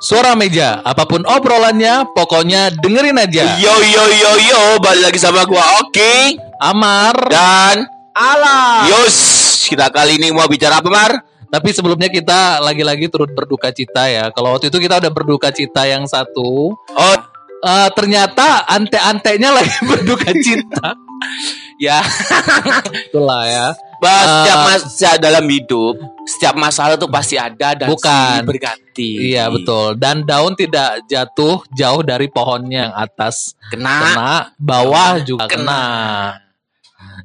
Suara Meja, apa pun obrolannya, pokoknya dengerin aja. Yo yo yo yo, balik lagi sama gua Oki Amar. dan Alah. Yus. Kita kali ini mau bicara apa, Mar? Tapi sebelumnya kita lagi-lagi turut berduka cita ya. Kalau waktu itu kita udah berduka cita yang satu, Oh, eh, ternyata ante-antenya lagi berduka cita. ya. Itulah ya. Bah, Eh, setiap masa dalam hidup, setiap masalah tuh pasti ada dan Bukan. berganti. Iya betul. Dan daun tidak jatuh jauh dari pohonnya yang atas Kena. kena, bawah juga Kena. kena.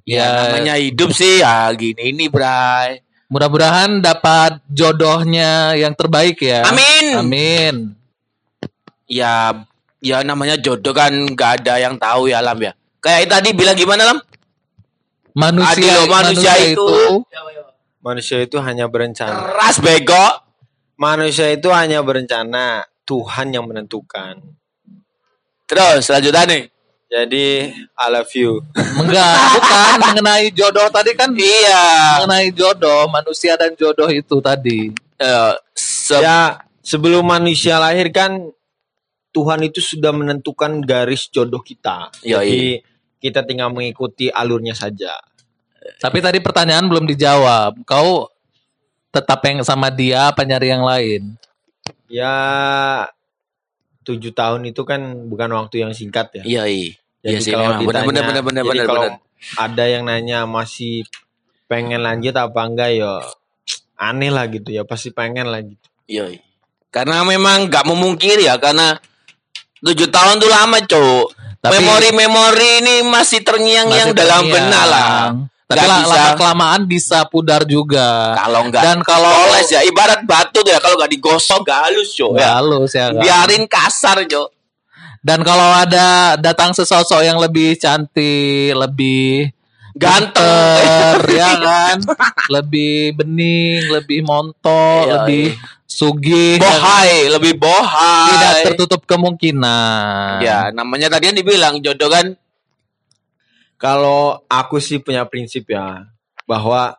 Ya, Ya, namanya hidup sih ya gini ini, Bray. mudah-mudahan dapat jodohnya yang terbaik ya. Amin. Amin. Ya, ya namanya jodoh kan nggak ada yang tahu ya, Lam ya. Kayak tadi bilang gimana, Lam? Manusia, Adil, manusia itu- Manusia itu hanya berencana. Keras bego. Manusia itu hanya berencana. Tuhan yang menentukan. Terus selanjutnya nih. Jadi I love you. enggak, bukan mengenai jodoh tadi kan Iya. mengenai jodoh manusia dan jodoh itu tadi. Eh, se- Ya sebelum manusia lahir kan Tuhan itu sudah menentukan garis jodoh kita. Yoi. Jadi kita tinggal mengikuti alurnya saja. Tapi tadi pertanyaan belum dijawab. Kau tetap yang sama dia apa nyari yang lain? Ya tujuh tahun itu kan bukan waktu yang singkat ya. Iya, iya. Jadi Iya sih, kalau memang. Benar, ditanya, benar, benar, benar, jadi benar, kalau ada yang nanya masih pengen lanjut apa enggak ya aneh lah gitu ya pasti pengen lah gitu. Iya. iya. Karena memang nggak memungkiri ya karena tujuh tahun tuh lama, Cuk. Tapi- Memori-memori ini masih terngiang-ngiang Masih dalam terngiang. benak lah. Tapi la- bisa. lama kelamaan bisa pudar juga. Kalau nggak Dan kalau poles ya ibarat batu tuh ya kalau nggak digosok nggak halus, Cuk. nggak Ya. halus ya. kan? Biarin kasar, Cuk. Dan kalau ada datang sesosok yang lebih cantik, lebih Ganteng. pinter, ya kan, lebih bening, lebih montok, Iya, lebih iya. sugih, Bohai, lebih bohai. tidak tertutup kemungkinan. Ya, namanya tadi kan dibilang jodoh kan Kalau aku sih punya prinsip ya bahwa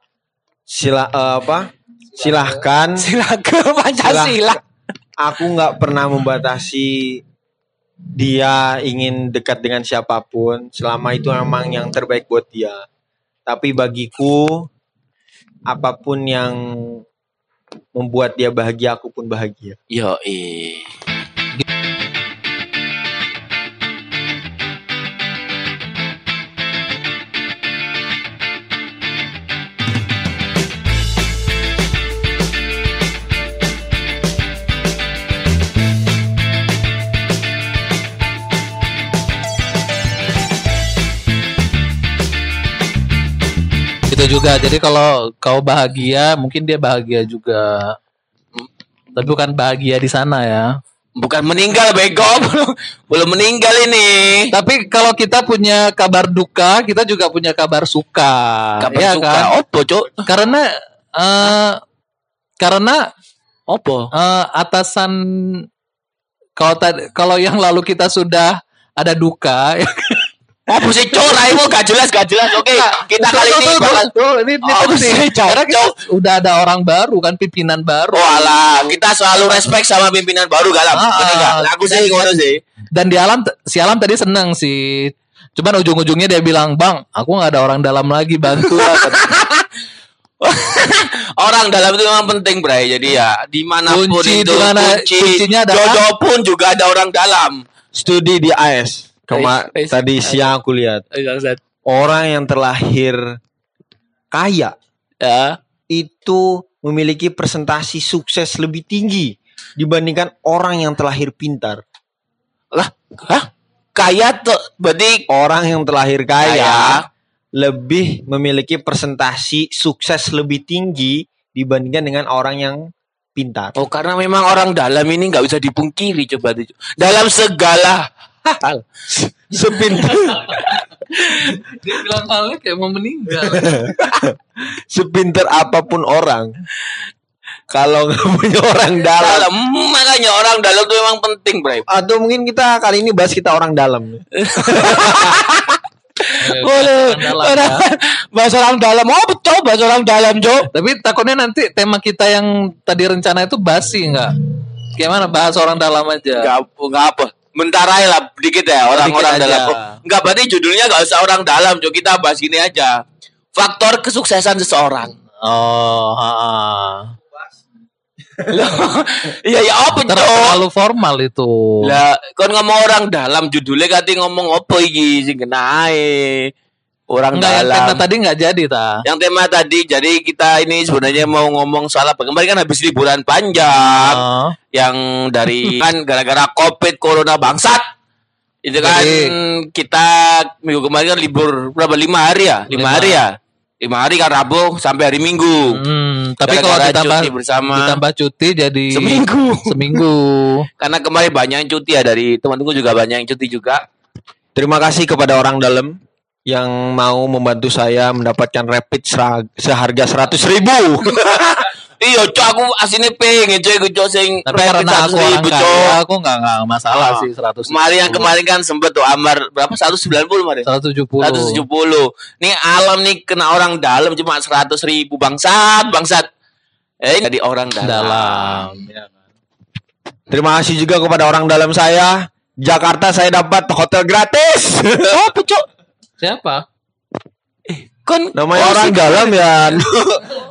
sila eh, apa? Silahkan silakan Pancasila. aku nggak pernah membatasi dia ingin dekat dengan siapa pun selama itu memang yang terbaik buat dia. Tapi bagiku apa pun yang membuat dia bahagia aku pun bahagia. Yo, eh. Juga. Jadi kalau kau bahagia, mungkin dia bahagia juga. Tapi bukan bahagia di sana ya. Bukan meninggal bego, belum, meninggal ini. Tapi kalau kita punya kabar duka, kita juga punya kabar suka. Kapan ya suka? kan? Opo, Cuk? Karena eh karena Opo? eh, atasan kalau kalau yang lalu kita sudah ada duka Opo sih, Cuk? Raimu gak jelas, gak jelas. Oke, kita kali ini bakal tuh, ini, ini Oh, penting. Karena kita udah ada orang baru kan pimpinan baru. Oh alah, kita selalu respect sama pimpinan baru galam. Ah, Bener nggak? Nah, Aku sih ngono sih. Dan di alam si alam tadi seneng sih. Cuman ujung-ujungnya dia bilang, "Bang, aku nggak ada orang dalam lagi bantu." lah." Orang dalam itu memang penting, Bray. Jadi ya di mana pun Kunci itu di mana- kunci, kuncinya adalah- jodoh pun juga ada orang dalam. Studi di AS is- tadi siang aku lihat orang yang terlahir kaya Ya. itu memiliki presentasi sukses lebih tinggi dibandingkan orang yang terlahir pintar. Lah, hah? Kaya tuh berarti Orang yang terlahir kaya Kaya. lebih memiliki presentasi sukses lebih tinggi dibandingkan dengan orang yang pintar. Oh karena memang orang dalam ini nggak bisa dipungkiri coba. Dalam segala hal. Sepintar dia bilang halnya kayak mau meninggal. sepintar apa pun orang kalau nggak punya orang dalam Dalam makanya orang dalam tuh memang penting, Bray. atau mungkin kita kali ini bahas kita orang dalam Boleh. Ya. Bahasa orang dalam. Oh, betul bahasa orang dalam, Jo. Tapi takutnya nanti tema kita yang tadi rencana itu basi nggak? Gimana bahas orang dalam aja. Enggak enggak apa. Bentar aja lah dikit ya orang-orang dalam. Enggak berarti judulnya enggak usah orang dalam, Cok. Kita bahas gini aja. Faktor kesuksesan seseorang. Oh, ha, ha. Iya ya apa, Cok? terlalu formal itu. Lah, kon ngomong orang dalam judulnya kati ngomong apa iki sing kena ae. Orang Enggak yang dalam. tema tadi enggak jadi ta. Yang tema tadi, jadi kita ini sebenarnya mau ngomong soal apa? Kemarin kan habis liburan panjang, Oh. yang dari kan gara-gara covid corona bangsat, itu kan Jadi- kita minggu kemarin kan libur berapa lima hari ya, lima, Lima. hari ya, lima hari kan Rabu sampai hari Minggu, Hmm, tapi kalau ditambah cuti bersama. ditambah cuti jadi seminggu. seminggu. Karena kemarin banyak yang cuti ya dari teman-temanku juga banyak yang cuti juga. Terima kasih kepada orang dalam yang mau membantu saya mendapatkan rapid seharga 100 ribu. Iya, cok aku aslinya pengen cok cok sing Tapi rapid karena aku 100.000, orang kaya, aku enggak enggak masalah Ah. sih 100. Kemarin yang kemarin kan sempet tuh Amar berapa 190 kemarin. 170. 170. Nih alam nih kena orang dalam cuma 100 ribu bangsat bangsat. Eh ini jadi orang dalam. dalam. ya kan. Terima kasih juga kepada orang dalam saya. Jakarta saya dapat hotel gratis. Apa cok? Siapa? Kon Namanya oh, orang dalam ya.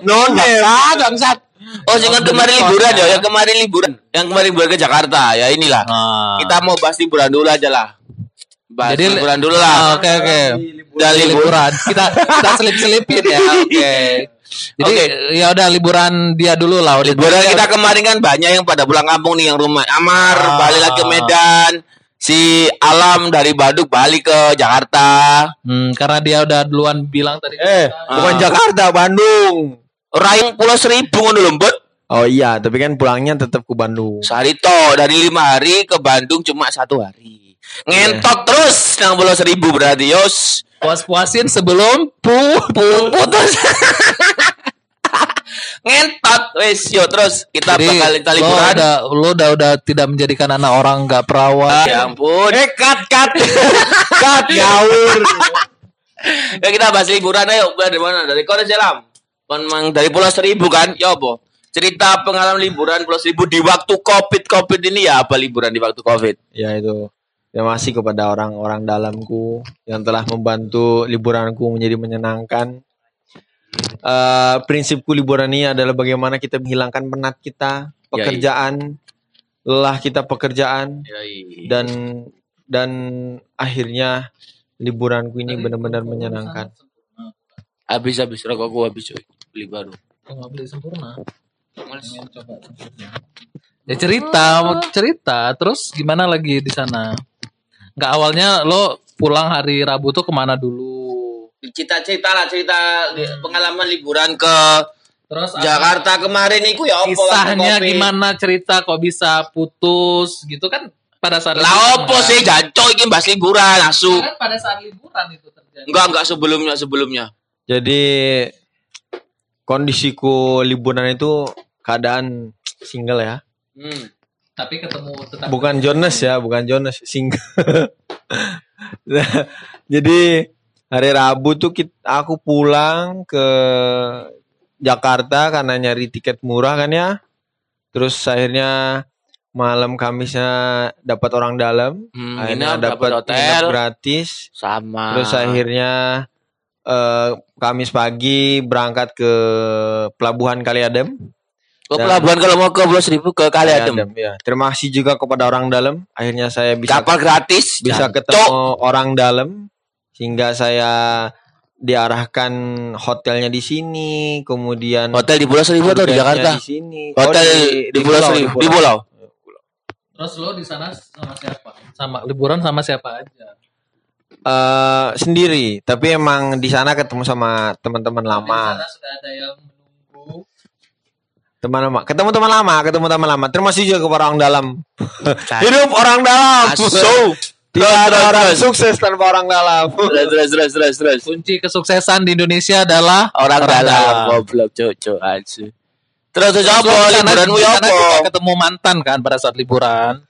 No name. Bangsat, bangsat. Oh, sing kan Oh, kemarin liburan ya, ya. yang kemarin liburan, yang kemarin liburan ke Jakarta ya inilah. Ah. Kita mau bahas liburan dulu aja lah. Bahas Jadi liburan dulu Ah, lah. Oke oke. Dari Dari liburan. Kita kita selip-selipin ya. Oke. Jadi Oke. ya udah liburan dia dulu lah. Udah Liburan kita kemarin kan banyak yang pada pulang kampung nih yang rumah Amar Ah. balik lagi ke Medan. Si Alam dari Baduk balik ke Jakarta. Hmm, karena dia udah duluan bilang tadi. Eh, bukan Ah. Jakarta, Bandung. Raing Pulau Seribu ngono lho, Mbut. Oh iya, tapi kan pulangnya tetap ke Bandung. Sehari toh dari lima hari ke Bandung cuma satu hari. Ngentot terus nang Pulau Seribu berarti yos. Puas-puasin sebelum pu Pung putus. Ngentot wes yo terus kita Jadi bakal kita lo liburan. udah lo udah udah tidak menjadikan anak orang nggak perawan. Ya ampun. Eh, cut, cut. cut. Ya kita bahas liburan ayo. Dari mana? Dari Korea Selam. Kon mang dari Pulau Seribu kan? Ya apa? Cerita pengalaman liburan Pulau Seribu di waktu Covid Covid ini ya apa liburan di waktu Covid? Ya itu. Terima kasih kepada orang-orang dalamku yang telah membantu liburanku menjadi menyenangkan. Eh, prinsipku liburan ini adalah bagaimana kita menghilangkan penat kita, pekerjaan, lelah kita pekerjaan, dan dan akhirnya liburanku ini benar-benar menyenangkan. Habis habis rokokku habis cuy. Beli baru. Kok nggak beli sempurna? Coba sempurna. Ya cerita, mau cerita. Terus gimana lagi di sana? Nggak awalnya lo pulang hari Rabu tuh ke mana dulu? Cerita-cerita lah cerita li- pengalaman liburan ke Terus Jakarta kemarin itu ya apa waktu kisahnya gimana cerita kok bisa putus gitu kan pada saat Lah opo sih jancok iki bahas liburan asu. kan pada saat liburan itu terjadi Enggak enggak sebelumnya sebelumnya. Jadi kondisiku liburan itu keadaan single ya. Hmm. tapi ketemu tetap Bukan Jonas ya, bukan Jonas, single. Jadi hari Rabu tuh kit- aku pulang ke Jakarta karena nyari tiket murah kan ya. Terus akhirnya malam Kamisnya dapat orang dalam, Hmm, akhirnya dapat hotel. gratis. Sama. Terus akhirnya eh, Kamis pagi berangkat ke Pelabuhan Kaliadem. ke pelabuhan kalau mau ke Pulau Seribu ke Kaliadem. ya. Terima kasih juga kepada orang dalam. Akhirnya saya bisa Kapal gratis. bisa Jancok. ketemu orang dalam sehingga saya diarahkan hotelnya di sini, kemudian Hotel di Pulau Seribu atau di Jakarta? Di sini. Hotel Oh, di, Pulau Seribu. Di Pulau. terus lo di sana sama siapa sama liburan sama siapa aja Eh, sendiri, tapi emang di sana ketemu sama teman-teman Di lama. sana sudah ada yang menunggu Teman lama, ketemu teman lama, ketemu teman lama. Terima kasih juga kepada orang dalam. Hidup orang dalam. Asu. Tidak ada orang terus. sukses tanpa orang dalam. Terus terus terus terus terus. kunci kesuksesan di Indonesia adalah Orang, dalam goblok cocok aja. Terus terus apa liburanmu ya apa? juga ketemu mantan kan pada saat liburan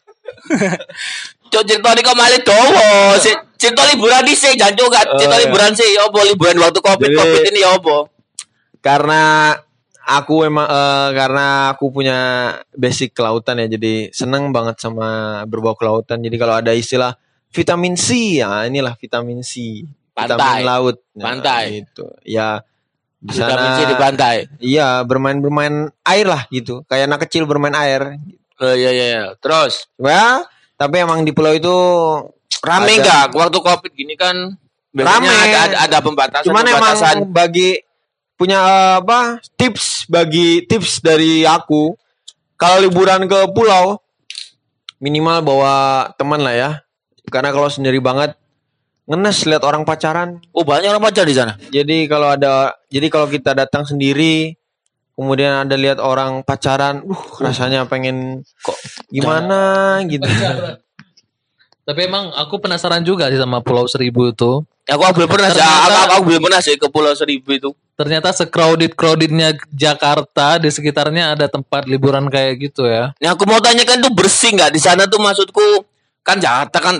Cok cerita ini kok malah dowo. Si- Cerita liburan di sih janjo gak Oh, cerita iya. liburan sih ya apa liburan waktu Covid Jadi- Covid ini ya apa? Karena aku emang eh, karena aku punya basic kelautan ya jadi seneng banget sama berbau kelautan jadi kalau ada istilah vitamin C ya inilah vitamin C Pantai. vitamin laut Nah, Pantai. gitu ya di Vitamin sana C di pantai. iya bermain bermain air lah gitu kayak anak kecil bermain air Oh, iya iya iya. Terus ya tapi emang di pulau itu rame nggak waktu covid gini kan? Rame. ada, ada, ada pembatasan. cuman emang pembatasan. bagi punya eh, apa tips bagi tips dari aku kalau liburan ke pulau minimal bawa teman lah ya karena kalau sendiri banget ngenes lihat orang pacaran Oh banyak orang pacar di sana. jadi kalau ada jadi kalau kita datang sendiri kemudian ada lihat orang pacaran uh rasanya pengen Kok gimana gitu Tapi emang aku penasaran juga sih sama Pulau Seribu itu. Ya, aku belum pernah sih. Aku, aku, aku belum pernah sih ke Pulau Seribu itu. Ternyata secrowded crowdednya Jakarta di sekitarnya ada tempat liburan kayak gitu ya. Yang aku mau tanyakan tuh bersih nggak di sana tuh maksudku kan Jakarta kan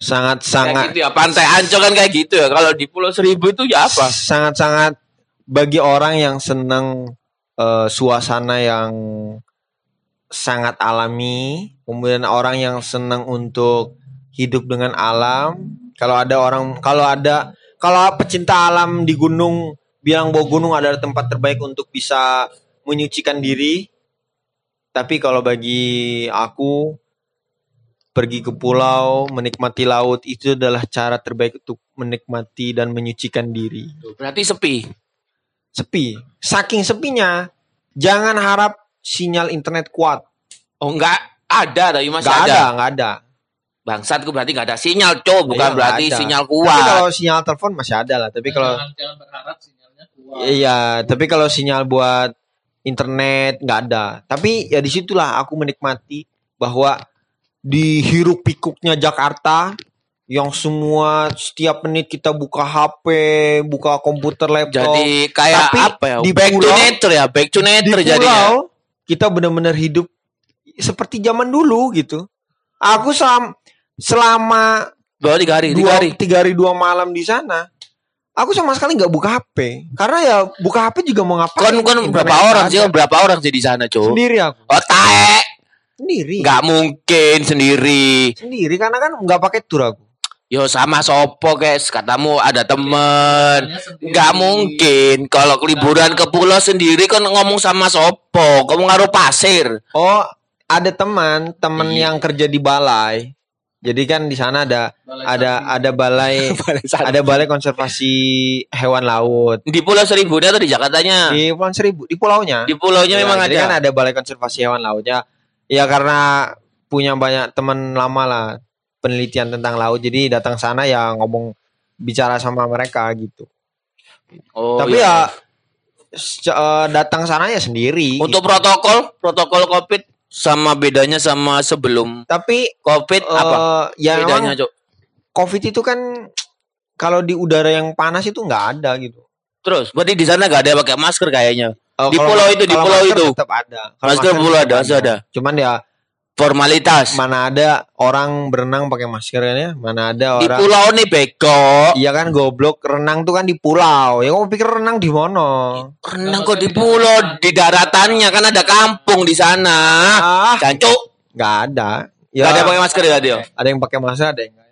sangat kayak sangat gitu ya pantai Ancol kan kayak gitu ya. Kalau di Pulau Seribu itu ya apa? sangat-sangat bagi orang yang senang eh, suasana yang sangat alami, kemudian orang yang senang untuk hidup dengan alam. Kalau ada orang, kalau ada, kalau pecinta alam di gunung bilang bahwa gunung adalah tempat terbaik untuk bisa menyucikan diri. Tapi kalau bagi aku pergi ke pulau, menikmati laut itu adalah cara terbaik untuk menikmati dan menyucikan diri Berarti sepi. sepi. Saking sepinya, jangan harap sinyal internet kuat. Oh enggak ada tapi masih Gak ada. ada, nggak ada. Bangsatku berarti nggak ada sinyal, cow. Bukan Iya, nggak berarti ada. sinyal Tapi kuat. kalau sinyal telepon masih ada lah. Tapi kalau jangan berharap sinyalnya kuat. iya, tapi kalau sinyal buat internet nggak ada. Tapi ya di situlah aku menikmati bahwa di hiruk pikuknya Jakarta yang semua setiap menit kita buka HP, buka komputer, laptop. Jadi kayak Tapi apa ya? di back to pulau- nature ya, back to di nature pulau jadinya. kita benar-benar hidup seperti zaman dulu gitu. Aku selama selama Bawa tiga hari, tiga dua, hari. tiga hari dua malam di sana, aku sama sekali nggak buka HP karena ya buka HP juga mau ngapain? Kon kon Internet berapa orang sih? berapa orang sih di sana, cow? Sendiri aku, Oh taek. Sendiri, Nggak mungkin sendiri. sendiri karena kan nggak pakai tur aku. Yo sama sopo guys, katamu ada temen. Nggak mungkin kalau liburan ke pulau sendiri kan ngomong sama sopo, kamu ngaruh pasir. Oh, ada teman, teman Iya. yang kerja di balai. Jadi kan di sana ada ada ada balai ada balai konservasi hewan laut. Di Pulau Seribunya atau di Jakartanya? Di Pulau Seribu, di pulaunya. Di pulaunya Ya, memang jadi ada. kan ada balai konservasi hewan lautnya. Ya karena punya banyak teman lama lah penelitian tentang laut. Jadi datang sana ya ngomong bicara sama mereka gitu. Oh, Tapi iya. ya se- eh, datang sana ya sendiri. untuk gitu. protokol, protokol Covid sama bedanya sama sebelum Tapi Covid apa? eh, ya Bedanya, Cok. COVID itu kan kalau di udara yang panas itu nggak ada gitu. Terus, berarti di sana gak ada pakai masker kayaknya. Di kalau- pulau itu, di pulau itu. tetap ada. Kalau Masker pulau ada, masih ada. Cuman ya Formalitas. mana ada orang berenang pakai masker kan ya? Mana ada Di orang pulau nih bego. Iya kan goblok renang tuh kan di pulau. Ya kamu pikir renang di mana? Renang kok di pulau, di daratannya kan ada kampung di sana. Ah, Cancuk. nggak ada. Ya, Gak ada pakai masker ya dia. ada yang pakai masker, ada yang nggak.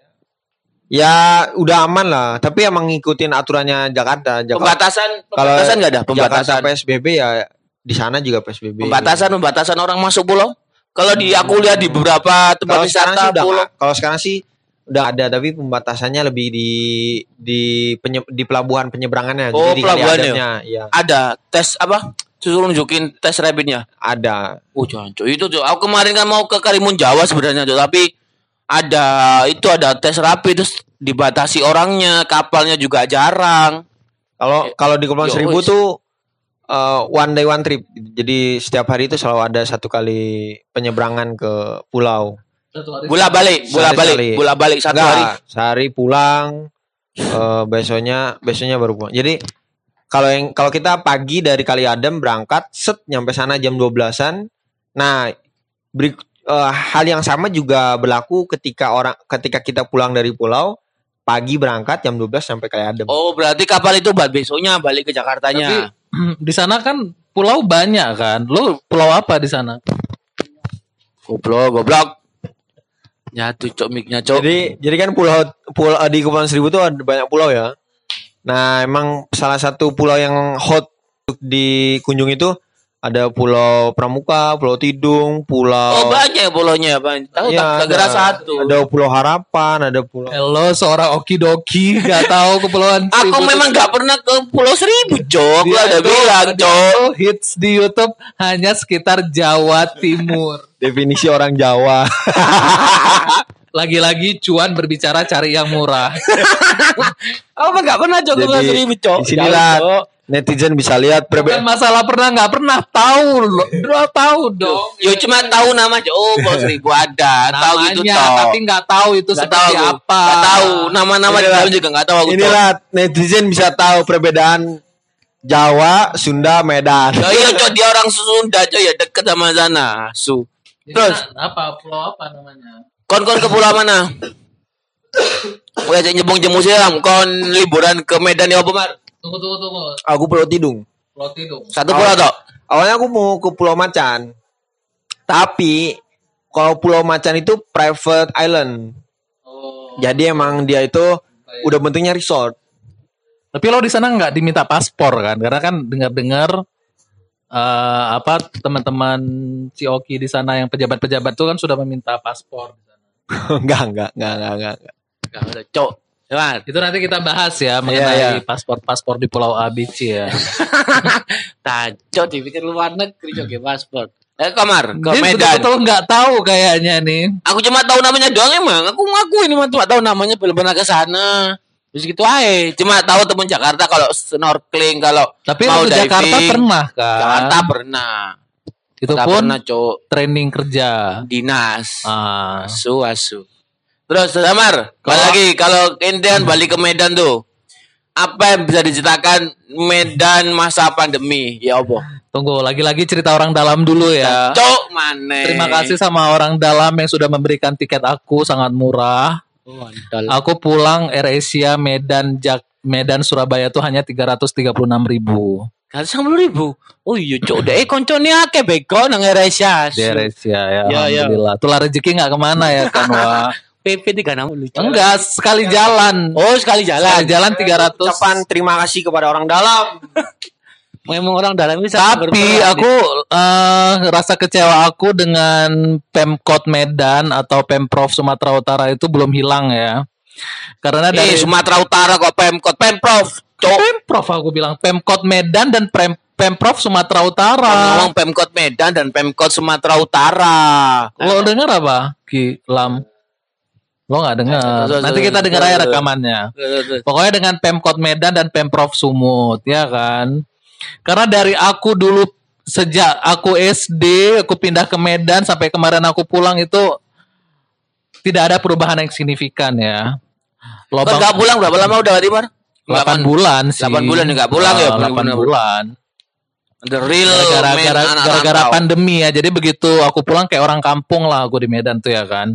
Ya udah aman lah. Tapi emang ngikutin aturannya Jakarta. Jakarta Pembatasan, pembatasan gak ada Jakarta pembatasan. PSBB ya di sana juga PSBB. Pembatasan, pembatasan orang masuk pulau. Kalau di aku lihat di beberapa tempat wisata pulau. nggak. kalau sekarang sih udah ada tapi pembatasannya lebih di di penye- di pelabuhan penyeberangannya Oh, di pelabuhannya. Iya ada tes apa? Suruh nunjukin tes rapidnya. ada Oh itu tuh. Aku kemarin kan mau ke Karimun Jawa sebenarnya tuh, tapi ada itu ada tes rapid terus dibatasi orangnya, kapalnya juga jarang. Kalau kalau di Kepulauan Seribu tuh uh, one day one trip. Jadi setiap hari itu selalu ada satu kali penyeberangan ke pulau. Bola balik, bola balik, bola balik satu Enggak, hari. sehari pulang eh, besoknya besoknya baru pulang. Jadi kalau yang kalau kita pagi dari Kali Adem berangkat set nyampe sana jam 12-an. Nah, beri, eh, hal yang sama juga berlaku ketika orang ketika kita pulang dari pulau pagi berangkat jam 12 sampai Kali Adem. Oh, berarti kapal itu buat besoknya balik ke Jakartanya. Tapi di sana kan pulau banyak kan. Lu pulau apa di sana? Goblok, goblok. Nyatu cok mic-nya cok. Jadi jadi kan pulau pulau di Kepulauan Seribu tuh ada banyak pulau ya. Nah, emang salah satu pulau yang hot untuk dikunjungi itu ada Pulau Pramuka, Pulau Tidung, Oh Pulau banyak ya pulaunya Bang. Tahu Iya, tak ada. satu. Ada Pulau Harapan, ada Pulau Hello, seorang okidoki gak tahu kepulauan Aku Seribu memang gak pernah ke Pulau Seribu, Cok. Dia udah itu- bilang, Cok. hits di YouTube hanya sekitar Jawa Timur. definisi orang Jawa. Lagi-lagi cuan berbicara cari yang murah. Aku mah gak pernah, Cok, Jadi Seribu, Cok. di sinilah Jauh, Cok. netizen bisa lihat Bukan perbedaan masalah pernah nggak pernah tahu loh. Dua tahu dong. Yo cuma tahu nama Cok. Oh, ada. tahu gitu, Namanya, Cok. tapi nggak tahu itu Gak seperti tahu. apa. Gak tahu. Nama-nama di juga gak tahu aku. Inilah netizen bisa tahu perbedaan Jawa, Sunda, Medan. Ya iya, Cok. Dia orang Sunda, Cok. Ya deket sama sana. Su. Terus? apa pulau apa namanya? Kon-kon ke pulau mana? Gue ajak nyebong jemu silam. Kon liburan ke Medan ya apa, Mar? Tunggu tunggu tunggu. Aku Pulau Tidung. Pulau Tidung. Satu pulau, Tok. Awalnya aku mau ke Pulau Macan. Tapi kalau Pulau Macan itu private island. Oh. Jadi emang dia itu udah bentuknya resort. Tapi lo di sana nggak diminta paspor kan? Karena kan dengar-dengar eh, apa teman-teman Cioki di sana yang pejabat-pejabat tuh kan sudah meminta paspor. enggak, enggak, enggak, enggak, enggak. Gak ada, Cok. Mar. Itu nanti kita bahas ya mengenai iya. paspor-paspor di Pulau ABC ya. Taco dipikir luar negeri Cok, paspor. Eh, kamar, ke Dia Medan. betul-betul nggak tahu kayaknya nih. Aku cuma tahu namanya doang emang. Aku ngaku ini mah cuma tahu namanya belum pernah ke sana. Terus gitu aja. Cuma tahu temen Jakarta kalau snorkeling, kalau Tapi mau ke Jakarta diving. pernah kan? Jakarta pernah. Itu Nggak pun pernah, Cok. training kerja. Dinas. Ah. Asu, asu. Terus Samar, Kalau- kalau lagi kalau entian balik ke Medan tuh, apa yang bisa diceritakan Medan masa pandemi? Ya apa? Tunggu, lagi-lagi cerita orang dalam dulu ya. Cok mana? Terima kasih sama orang dalam yang sudah memberikan tiket aku sangat murah. Oh. Aku pulang AirAsia Medan Jak Medan Surabaya tuh hanya 336 ribu Sepuluh ribu. Oh iya cok, deh koncone akeh bego nang Eresia. di AirAsia ya. Ya, ya. Alhamdulillah. Tulah rezeki nggak ke mana ya kan wah. PP tiga enam lucu. Enggak sekali jalan. Oh sekali jalan. Sekali jalan 300. Ucapan terima kasih kepada orang dalam. Memang orang dalam bisa. Tapi berperan. aku eh, rasa kecewa aku dengan Pemkot Medan atau Pemprov Sumatera Utara itu belum hilang ya. Karena eh dari Sumatera Utara kok Pemkot, Pemprov. Cok. Pemprov aku bilang Pemkot Medan dan Prem- Pemprov Sumatera Utara. Ngomong Pemkot Medan dan Pemkot Sumatera Utara. Lo dengar apa? Ki Lam. Lo nggak dengar. Terus, Nanti kita dengar aja rekamannya. Pokoknya dengan Pemkot Medan dan Pemprov Sumut, ya kan? Karena dari aku dulu sejak aku SD, aku pindah ke Medan sampai kemarin aku pulang itu tidak ada perubahan yang signifikan ya. Lobang nggak pulang berapa lama udah di Mar? 8 bulan sih. 8 bulan ya, nggak pulang ya, Ah, 8 bener-bener. bulan. The real Gara-gara anak gara-gara rantau. pandemi ya. Jadi begitu aku pulang kayak orang kampung lah aku di Medan tuh ya kan.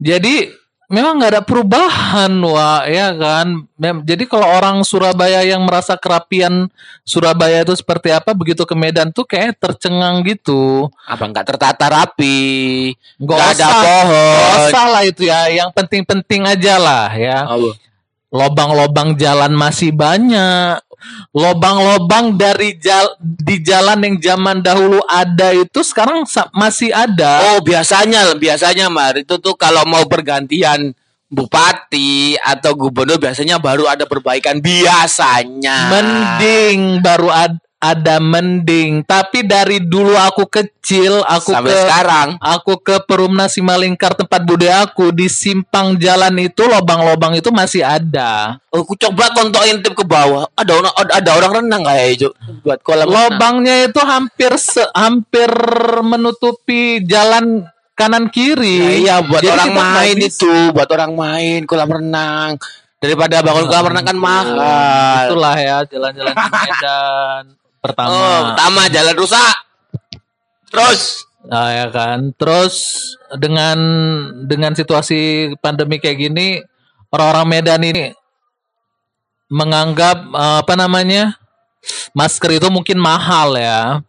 Jadi memang nggak ada perubahan wah ya kan. Mem- Jadi kalau orang Surabaya yang merasa kerapian Surabaya itu seperti apa begitu ke Medan tuh kayak tercengang gitu. Apa nggak tertata rapi? Nggak Nggak ada pohon. usah lah itu ya. Yang penting-penting aja lah ya. Lobang-lobang jalan masih banyak. Lobang-lobang dari jal di jalan yang zaman dahulu ada itu sekarang masih ada. Oh biasanya biasanya Mar itu tuh kalau mau pergantian bupati atau gubernur biasanya baru ada perbaikan biasanya. Mending baru ad- ada mending. Tapi dari dulu aku kecil, aku sampai ke sekarang. aku ke Perumna Simalingkar tempat bude aku di simpang jalan itu lobang-lobang itu masih ada. Oh, Aku coba kontok intip ke bawah. Ada orang ada, orang renang kayak itu buat kolam renang. Lobangnya itu hampir se- hampir menutupi jalan kanan kiri. Ya, iya buat Jadi orang main itu, buat orang main kolam renang. Daripada bangun kolam renang kan mahal. Itulah ya jalan-jalan di Medan pertama. Oh, pertama jalan rusak. Terus Nah, ya kan. Terus dengan dengan situasi pandemi kayak gini, orang-orang Medan ini menganggap eh, apa namanya? masker itu mungkin mahal ya.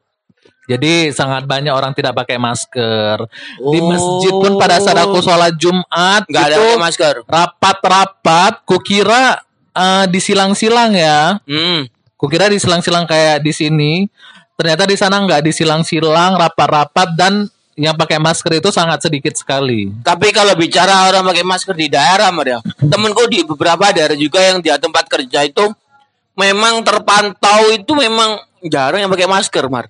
Jadi sangat banyak orang tidak pakai masker. Di masjid pun pada saat aku sholat Jumat nggak ada pakai masker. rapat-rapat, kukira eh, disilang-silang ya. Hmm. Kukira disilang-silang kayak di sini. Ternyata di sana nggak disilang-silang, rapat-rapat dan yang pakai masker itu sangat sedikit sekali. Tapi kalau bicara orang pakai masker di daerah, Maria, temenku di beberapa daerah juga yang dia tempat kerja itu memang terpantau itu memang jarang yang pakai masker, Mar.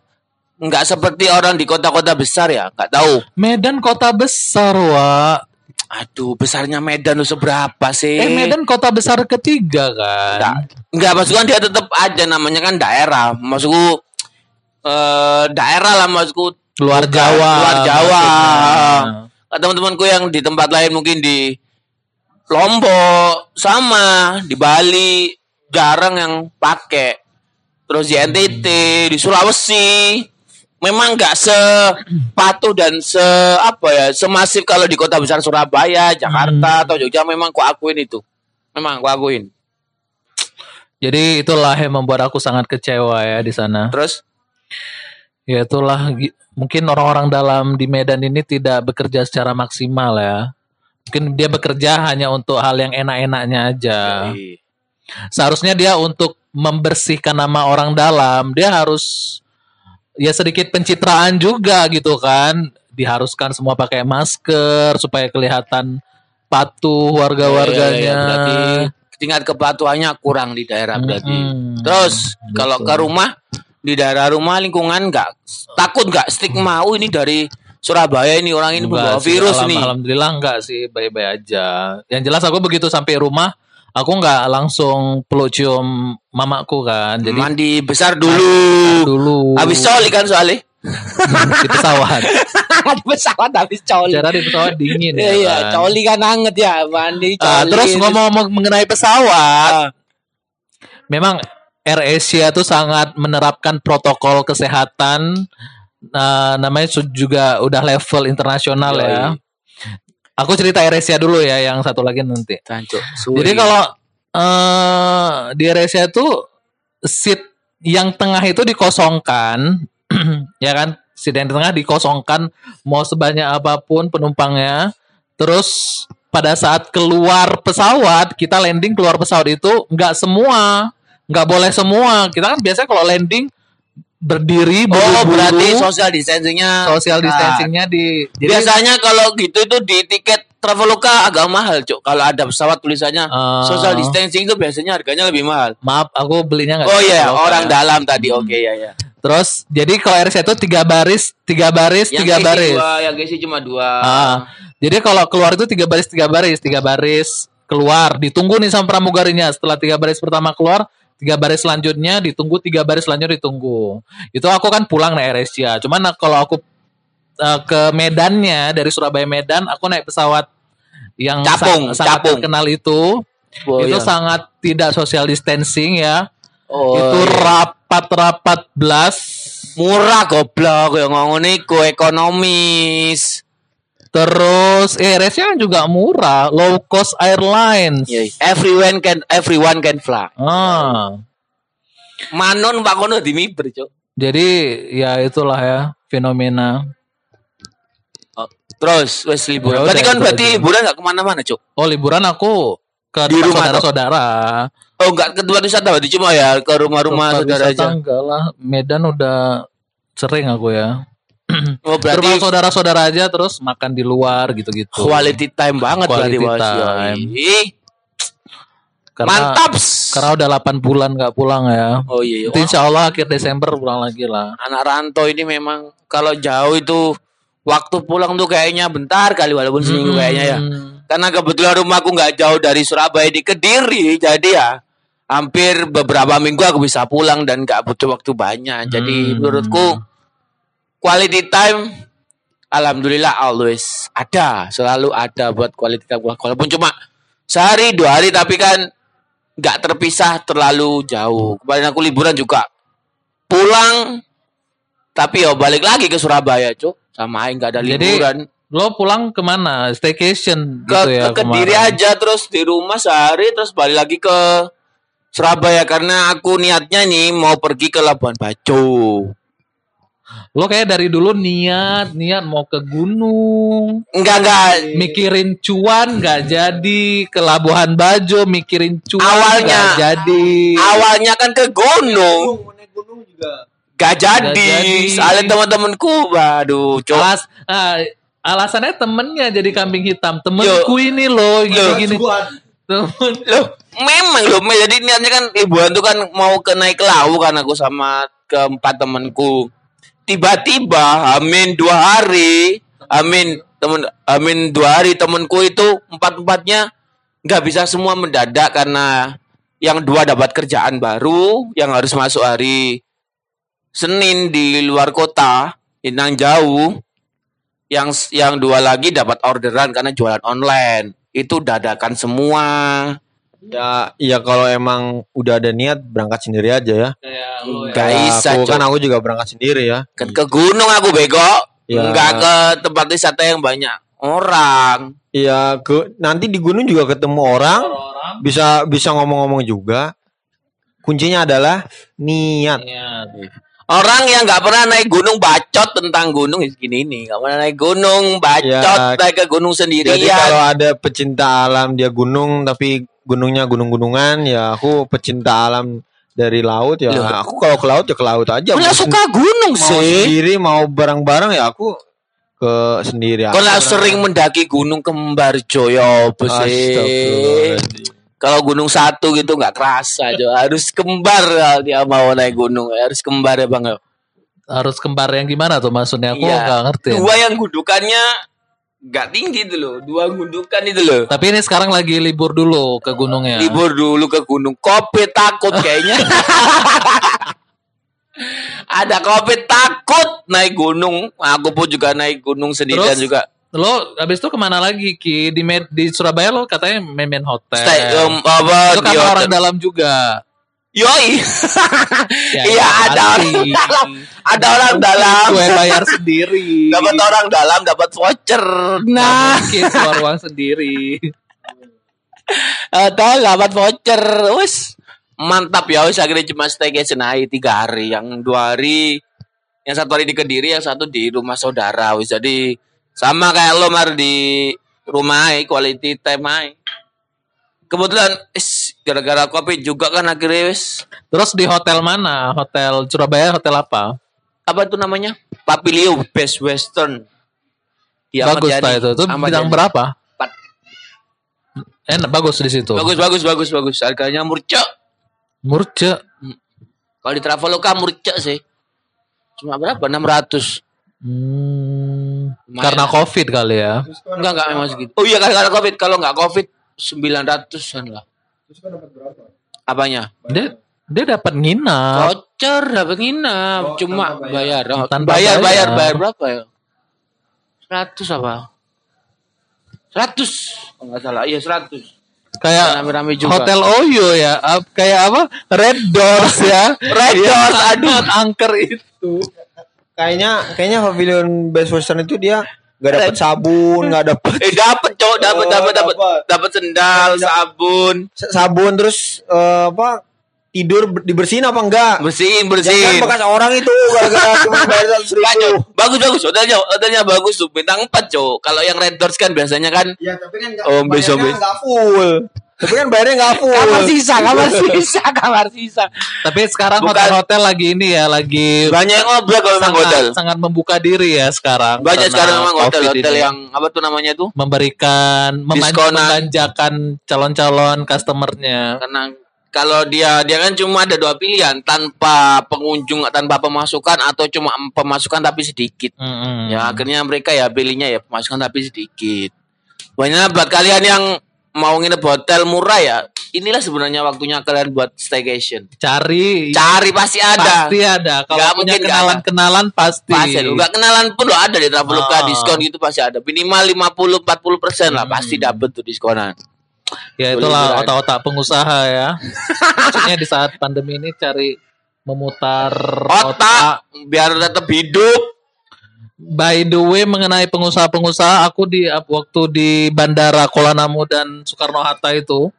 Nggak seperti orang di kota-kota besar ya, nggak tahu. Medan kota besar, Wak. Aduh, besarnya Medan tuh seberapa sih? Eh, Medan kota besar ketiga kan. Nggak, nggak maksudku kan dia tetap aja namanya kan daerah. Maksudku eh daerah lah maksudku Luar Bukan, Jawa. luar Jawa. Nah, teman-temanku yang di tempat lain mungkin di Lombok sama di Bali jarang yang pakai terus di NTT di Sulawesi memang nggak sepatuh dan se apa ya semasif kalau di kota besar Surabaya Jakarta atau Jogja memang ku akuin itu memang ku akuin Jadi itulah yang membuat aku sangat kecewa ya di sana. terus Ya itulah mungkin orang-orang dalam di Medan ini tidak bekerja secara maksimal ya. Mungkin dia bekerja hanya untuk hal yang enak-enaknya aja. Seharusnya dia untuk membersihkan nama orang dalam, dia harus ya sedikit pencitraan juga gitu kan. Diharuskan semua pakai masker supaya kelihatan patuh warga-warganya. Iya, iya, iya. berarti tingkat kepatuhannya kurang di daerah berarti Mm-mm. Terus kalau Betul. ke rumah di daerah rumah lingkungan nggak takut nggak stigma oh ini dari Surabaya ini orang ini Enggak sih, virus alham- nih. Alhamdulillah enggak sih, baik-baik aja. Yang jelas aku begitu sampai rumah, aku enggak langsung peluk cium mamaku kan. Jadi Mandi besar dulu. dulu Habis coli kan soalnya. di pesawat. di pesawat habis coli. Cara di pesawat dingin ya. Iya, kan? coli kan anget ya, mandi coli. Ah, terus ngomong-ngomong mengenai pesawat, memang AirAsia tuh sangat menerapkan protokol kesehatan. Nah, namanya juga udah level internasional Yoi. ya. Aku cerita AirAsia dulu ya, yang satu lagi nanti. Cancuk, Jadi kalau eh di AirAsia tuh seat yang tengah itu dikosongkan, ya kan? Seat yang tengah dikosongkan mau sebanyak apa pun penumpangnya. Terus pada saat keluar pesawat, kita landing keluar pesawat itu nggak semua, nggak boleh semua. Kita kan biasanya kalau landing berdiri, Oh, buru-buru, berarti social distancingnya. social Nah, distancingnya di. jadi- Biasanya kalau gitu itu di tiket Traveloka agak mahal, Cuk. Kalau ada pesawat tulisannya Ah. social distancing itu biasanya harganya lebih mahal. maaf, aku belinya nggak. Oh iya, Traveloka orang ya. dalam tadi. Oke, ya ya. Terus jadi kalau RC itu tiga baris, tiga baris, tiga isi baris. Dua, yang isi cuma dua. Ah, jadi kalau keluar itu tiga baris, tiga baris, tiga baris keluar. Ditunggu nih sama pramugarinya. Setelah tiga baris pertama keluar, tiga baris selanjutnya ditunggu, tiga baris selanjutnya ditunggu. Itu aku kan pulang naik AirAsia. Cuman nah, kalau aku eh, ke Medannya dari Surabaya Medan, aku naik pesawat yang Capung, sa- sangat capung. terkenal itu. Oh, itu iya. sangat tidak social distancing ya. Oh, itu iya. rapat-rapat belas. murah goblok yang ngomong ekonomis. Terus eh AirAsia juga murah, low cost airlines. Everyone can everyone can fly. Ah, Manon Pak Kono di miber, Cuk. jadi ya itulah ya fenomena. Oh, terus wes liburan. Ya berarti kan berarti aja. liburan gak ke mana-mana, Cuk. Oh liburan aku ke Di rumah, saudara-saudara. Oh, enggak ke tempat wisata berarti cuma ya ke rumah-rumah saudara aja. Enggak lah, Medan udah sering aku ya. Oh, Ke rumah berarti saudara-saudara aja terus makan di luar gitu-gitu. quality time banget berarti Quality Bos. time. Karena, Mantap. Karena udah 8 bulan nggak pulang ya. Oh iya, iya. Insya Allah akhir Desember pulang lagi lah. anak rantau ini memang kalau jauh itu waktu pulang tuh kayaknya bentar kali walaupun seminggu kayaknya ya. Karena kebetulan rumahku nggak jauh dari Surabaya di Kediri, jadi ya hampir beberapa minggu aku bisa pulang dan nggak butuh waktu banyak. Jadi Hmm. menurutku quality time, alhamdulillah always ada, selalu ada buat quality time. Walaupun cuma sehari dua hari, tapi kan nggak terpisah terlalu jauh. Kemarin aku liburan juga pulang, tapi ya balik lagi ke Surabaya, cuk. Sama aja nggak ada Jadi, liburan Lo pulang ke mana? Staycation ke, gitu ya ke Kediri kemarin? aja terus di rumah sehari terus balik lagi ke Surabaya karena aku niatnya nih mau pergi ke Labuan Bajo. Lo kayak dari dulu niat, niat mau ke gunung, Enggak enggak. mikirin cuan nggak jadi, ke Labuhan Bajo mikirin cuan Awalnya. nggak jadi. Awalnya kan ke gunung. naik gunung juga Gak jadi. jadi. Soalnya teman-temanku, waduh, cok. Alas, ah, alasannya temennya jadi kambing hitam. Temenku ini loh, gini-gini. Temen. Loh, memang loh, jadi niatnya kan liburan tuh kan mau ke naik ke lau kan aku sama keempat temanku. Tiba-tiba, amin dua hari, amin temen, amin dua hari temanku itu empat empatnya nggak bisa semua mendadak karena yang dua dapat kerjaan baru yang harus masuk hari Senin di luar kota, yang jauh. Yang yang dua lagi dapat orderan karena jualan online. Itu dadakan semua. Ya ya kalau emang udah ada niat berangkat sendiri aja ya Kayak lo ya. Gak Kayak bisa, aku kan aku juga berangkat sendiri ya Kan ke gunung aku bego. Ya. Enggak ke tempat wisata yang banyak orang. Iya, ke nanti di gunung juga ketemu orang, Orang bisa bisa ngomong-ngomong juga. Kuncinya adalah niat. niat. Orang yang nggak pernah naik gunung bacot tentang gunung ya segini ini, nggak pernah naik gunung bacot Ya, naik ke gunung sendirian. Jadi kalau ada pecinta alam dia gunung tapi gunungnya gunung-gunungan ya aku pecinta alam dari laut ya Loh. aku kalau ke laut ya ke laut aja. Mau suka gunung mau sih? sendiri mau bareng-bareng ya aku ke sendiri aja. Kalau sering mendaki gunung kembar Joyo sih? Kalau gunung satu gitu nggak kerasa Jo. Harus kembar kalau dia mau naik gunung. Harus kembar ya bang. Harus kembar yang gimana tuh maksudnya? Aku Iya. nggak ngerti. Dua yang gundukannya nggak tinggi loh. Dua gundukan itu loh. Tapi ini sekarang lagi libur dulu ke gunungnya. Libur dulu ke gunung. Kopi takut kayaknya. Ada kopi takut naik gunung. Aku pun juga naik gunung sendirian Terus? juga. Lo abis itu ke mana lagi Ki? Di Med- di Surabaya lo katanya main main hotel. Stay um, apa itu di hotel. orang dalam juga. Yoi. Ya, Iya, ada pasti. orang dalam. Ada orang dalam. Gue bayar sendiri. Dapat orang dalam, dapat voucher. Nah, mungkin keluar uang sendiri. atau dapat voucher. Wes mantap ya wes akhirnya cuma staycation aja tiga hari yang dua hari yang satu hari di kediri yang satu di rumah saudara wes jadi sama kayak lo mar di rumah quality time aja. kebetulan is gara-gara covid juga kan akhirnya wes Terus di hotel mana? Hotel Surabaya, hotel apa? apa itu namanya Papilio Best Western di bagus lah itu. Itu Ahmad bintang berapa? Empat. Enak, bagus di situ. bagus bagus bagus bagus harganya murca Murce. kalau di Traveloka murca sih cuma berapa 600 Hmm, karena covid kali ya. Enggak enggak memang segitu. Oh iya karena Covid. Kalau enggak Covid 900-an lah. Apanya? Dia dia dapat nginap. Voucher dapat nginap, Oh, cuma tanpa bayar. bayar. Oh, Tanpa bayar, bayar, bayar. bayar berapa ya? 100 apa? 100. Kalau enggak salah. Iya 100. Kayak Rame-rame juga. Hotel Oyo ya. Ap- Kayak apa? Red Doors ya. Red Iya, Doors, aduh. angker itu. Kayaknya kayaknya pavilion Best Western itu dia nggak dapat sabun, nggak dapat Eh dapat cowok, dapat Oh, dapat dapat dapat. sendal, sabun, sabun terus eh, apa tidur ber- dibersihin apa enggak? bersihin, Jangan bersihin. bekas orang itu gara-gara cuma bayar seratus ribu. Bagus bagus hotelnya hotelnya bagus tuh bintang 4 cowok. Kalau yang Red Doors kan biasanya kan Ya tapi kan nggak Oh, bayarnya nggak full. Tapi kan bayarnya nggak full. kamar sisa, kamar sisa, kamar sisa. Tapi sekarang hotel-hotel lagi ini ya, lagi Banyak yang ngobrol kalau memang hotel. sangat membuka diri ya sekarang. Banyak sekarang memang hotel-hotel yang apa tuh namanya tuh? memberikan memanjakan calon-calon customernya. Karena kalau dia dia kan cuma ada dua pilihan tanpa pengunjung tanpa pemasukan atau cuma pemasukan tapi sedikit. Mm-mm. Ya akhirnya mereka ya pilihnya ya pemasukan tapi sedikit. Banyak buat kalian yang mau nginep hotel murah ya, inilah sebenarnya waktunya kalian buat staycation. cari Cari pasti ada. pasti ada. Kalau Nggak punya kenalan-kenalan pasti. Pasti ada. Enggak kenalan pun lo ada di Traveloka Ah. diskon gitu pasti ada. Minimal 50 40 persen lah pasti dapet tuh diskonan. Ya itulah otak-otak pengusaha ya. Maksudnya di saat pandemi ini cari memutar Otak biar tetap hidup. By the way mengenai pengusaha-pengusaha, aku di waktu di Bandara Kuala Namu dan Soekarno Hatta itu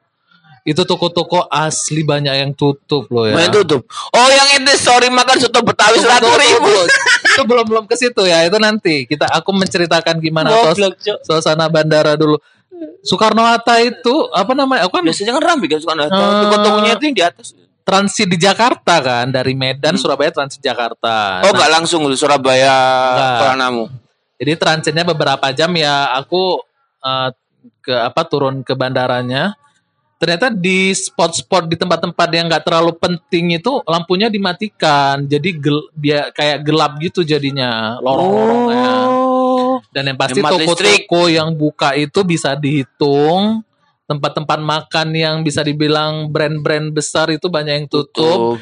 Itu toko-toko asli banyak yang tutup loh ya. Main tutup. Oh yang itu sorry makan soto Betawi seratus ribu. itu belum belum ke situ ya. Itu nanti kita aku menceritakan gimana Cok. suasana bandara dulu. Soekarno Hatta itu apa namanya? Aku kan Biasanya kan ramai kan suka Eh. Toko-tokonya itu yang di atas. Transit di Jakarta kan dari Medan Surabaya transit Jakarta. Hmm. Oh Nah, nggak langsung lu Surabaya Nggak. Kuala Namu. Jadi transitnya beberapa jam ya aku eh, ke apa turun ke bandaranya. Ternyata di spot-spot di tempat-tempat yang nggak terlalu penting itu lampunya dimatikan. Jadi gel, dia kayak gelap gitu jadinya lorong-lorongnya. Oh. Dan yang pasti toko-toko yang buka itu bisa dihitung. Tempat-tempat makan yang bisa dibilang brand-brand besar itu banyak yang tutup.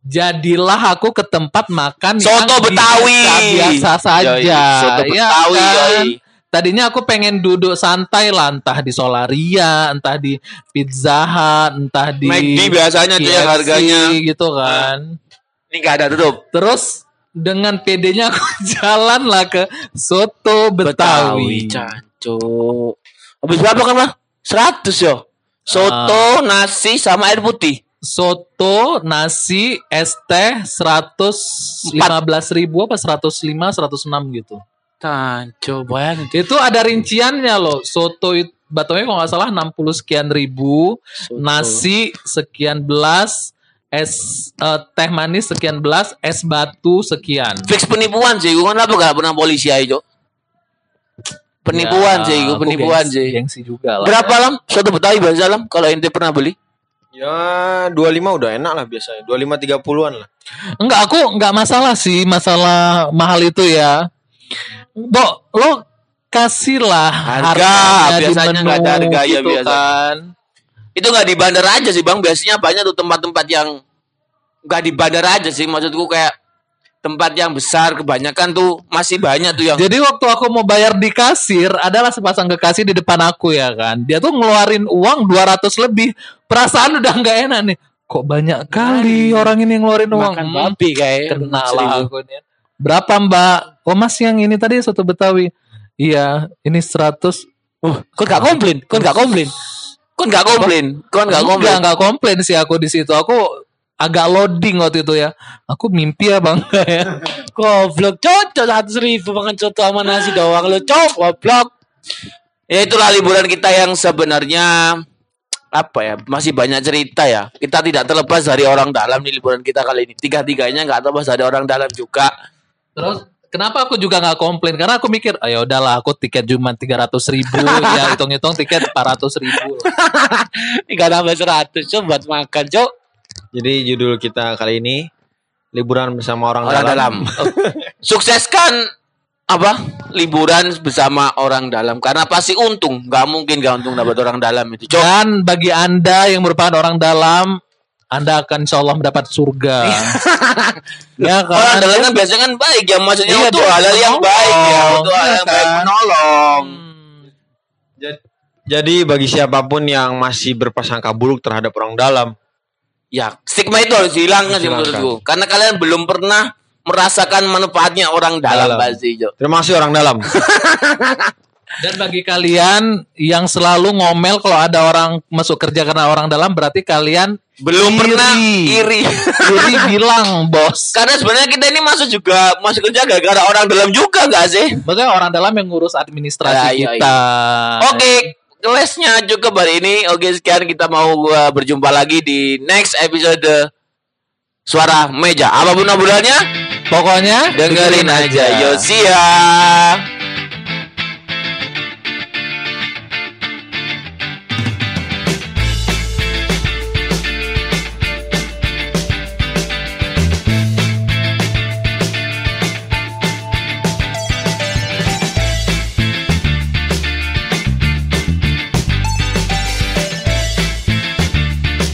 Jadilah aku ke tempat makan Soto yang Betawi. biasa saja. Yoi, Soto Ya Betawi. kan? yoi. Tadinya aku pengen duduk santai lah, entah di Solaria, entah di Pizza Hut, entah di McD biasanya KFC harganya. gitu kan. Ini nggak ada tutup. Terus dengan PD-nya aku jalan lah ke Soto Betawi. Cancuk. Habis berapa kan lah? 100 yo. Soto, nasi sama air putih. Soto, nasi, es teh 115 ribu apa 105, 106 gitu. Cancuk, bayangin. Itu ada rinciannya loh. Soto itu batonya kalau nggak salah 60 sekian ribu, Soto. nasi sekian belas, es eh, teh manis sekian belas, es batu sekian. Fix penipuan sih, gue kan apa gak pernah polisi aja. Penipuan Ya, sih, gue aku penipuan gengsi- sih. Gengsi juga lah. Berapa lam? Soto Betawi bahasa lam? Kalau ente pernah beli? Ya 25 udah enak lah biasanya. 25 30-an lah. Enggak, aku enggak masalah sih masalah mahal itu ya. Bo, lo kasihlah Harga, harganya di biasanya menu nggak ada harga, ya, gitu biasa. kan. Itu nggak di bandara aja sih bang. Biasanya banyak tuh tempat-tempat yang nggak di bandara aja sih. Maksudku kayak tempat yang besar kebanyakan tuh masih banyak tuh yang Jadi waktu aku mau bayar di kasir, adalah sepasang kekasih di depan aku ya kan. Dia tuh ngeluarin uang 200 lebih. Perasaan udah nggak enak nih. Kok banyak kali orang ini ngeluarin uang. makan babi kayak kena seribu. lah aku nih. Berapa mbak? Oh mas yang ini tadi soto Betawi. Iya, ini 100. Oh, kau nggak komplain? Kau nggak komplain? Kau nggak komplain? Kau nggak komplain? Enggak komplain sih aku di situ. Aku agak loading waktu itu ya. Aku mimpi ya bang. ya. Goblok cocok seratus ribu makan soto sama nasi doang lo cok goblok. Ya itulah liburan kita yang sebenarnya apa ya masih banyak cerita ya. Kita tidak terlepas dari orang dalam di liburan kita kali ini. Tiga tiganya nggak terlepas dari orang dalam juga. Terus kenapa aku juga nggak komplain? Karena aku mikir, ayo udahlah aku tiket cuma 300 ribu, ya hitung-hitung tiket 400 ribu. Nggak tambah seratus cok buat makan cok. Jadi judul kita kali ini liburan bersama orang, Orang dalam. Sukseskan apa liburan bersama orang dalam karena pasti untung nggak mungkin nggak untung dapat orang dalam itu cok Dan bagi anda yang merupakan orang dalam, anda akan insya Allah mendapat surga. ya kan? Orang dalam kan biasanya kan baik ya maksudnya Iya, untuk hal yang baik ya untuk hal Iya yang baik kan? menolong. Hmm. Jadi, jadi bagi siapa pun yang masih berprasangka buruk terhadap orang dalam, Ya stigma itu harus dihilangkan sih Hilangkan. menurutku karena kalian belum pernah merasakan manfaatnya orang dalam Dalam. pasti Jo. terima kasih orang dalam. Dan bagi kalian yang selalu ngomel kalau ada orang masuk kerja karena orang dalam, berarti kalian Belum Iri. pernah iri. Jadi bilang bos. karena sebenarnya kita ini masuk juga masuk kerja gara-gara orang dalam juga gak sih? Maksudnya orang dalam yang ngurus administrasi Ya, iya, kita. Oke, kelasnya cukup hari ini. Oke, sekian kita mau uh, berjumpa lagi di next episode Suara Meja. Apa pun obrolannya, Pokoknya dengerin aja. Yo, see ya.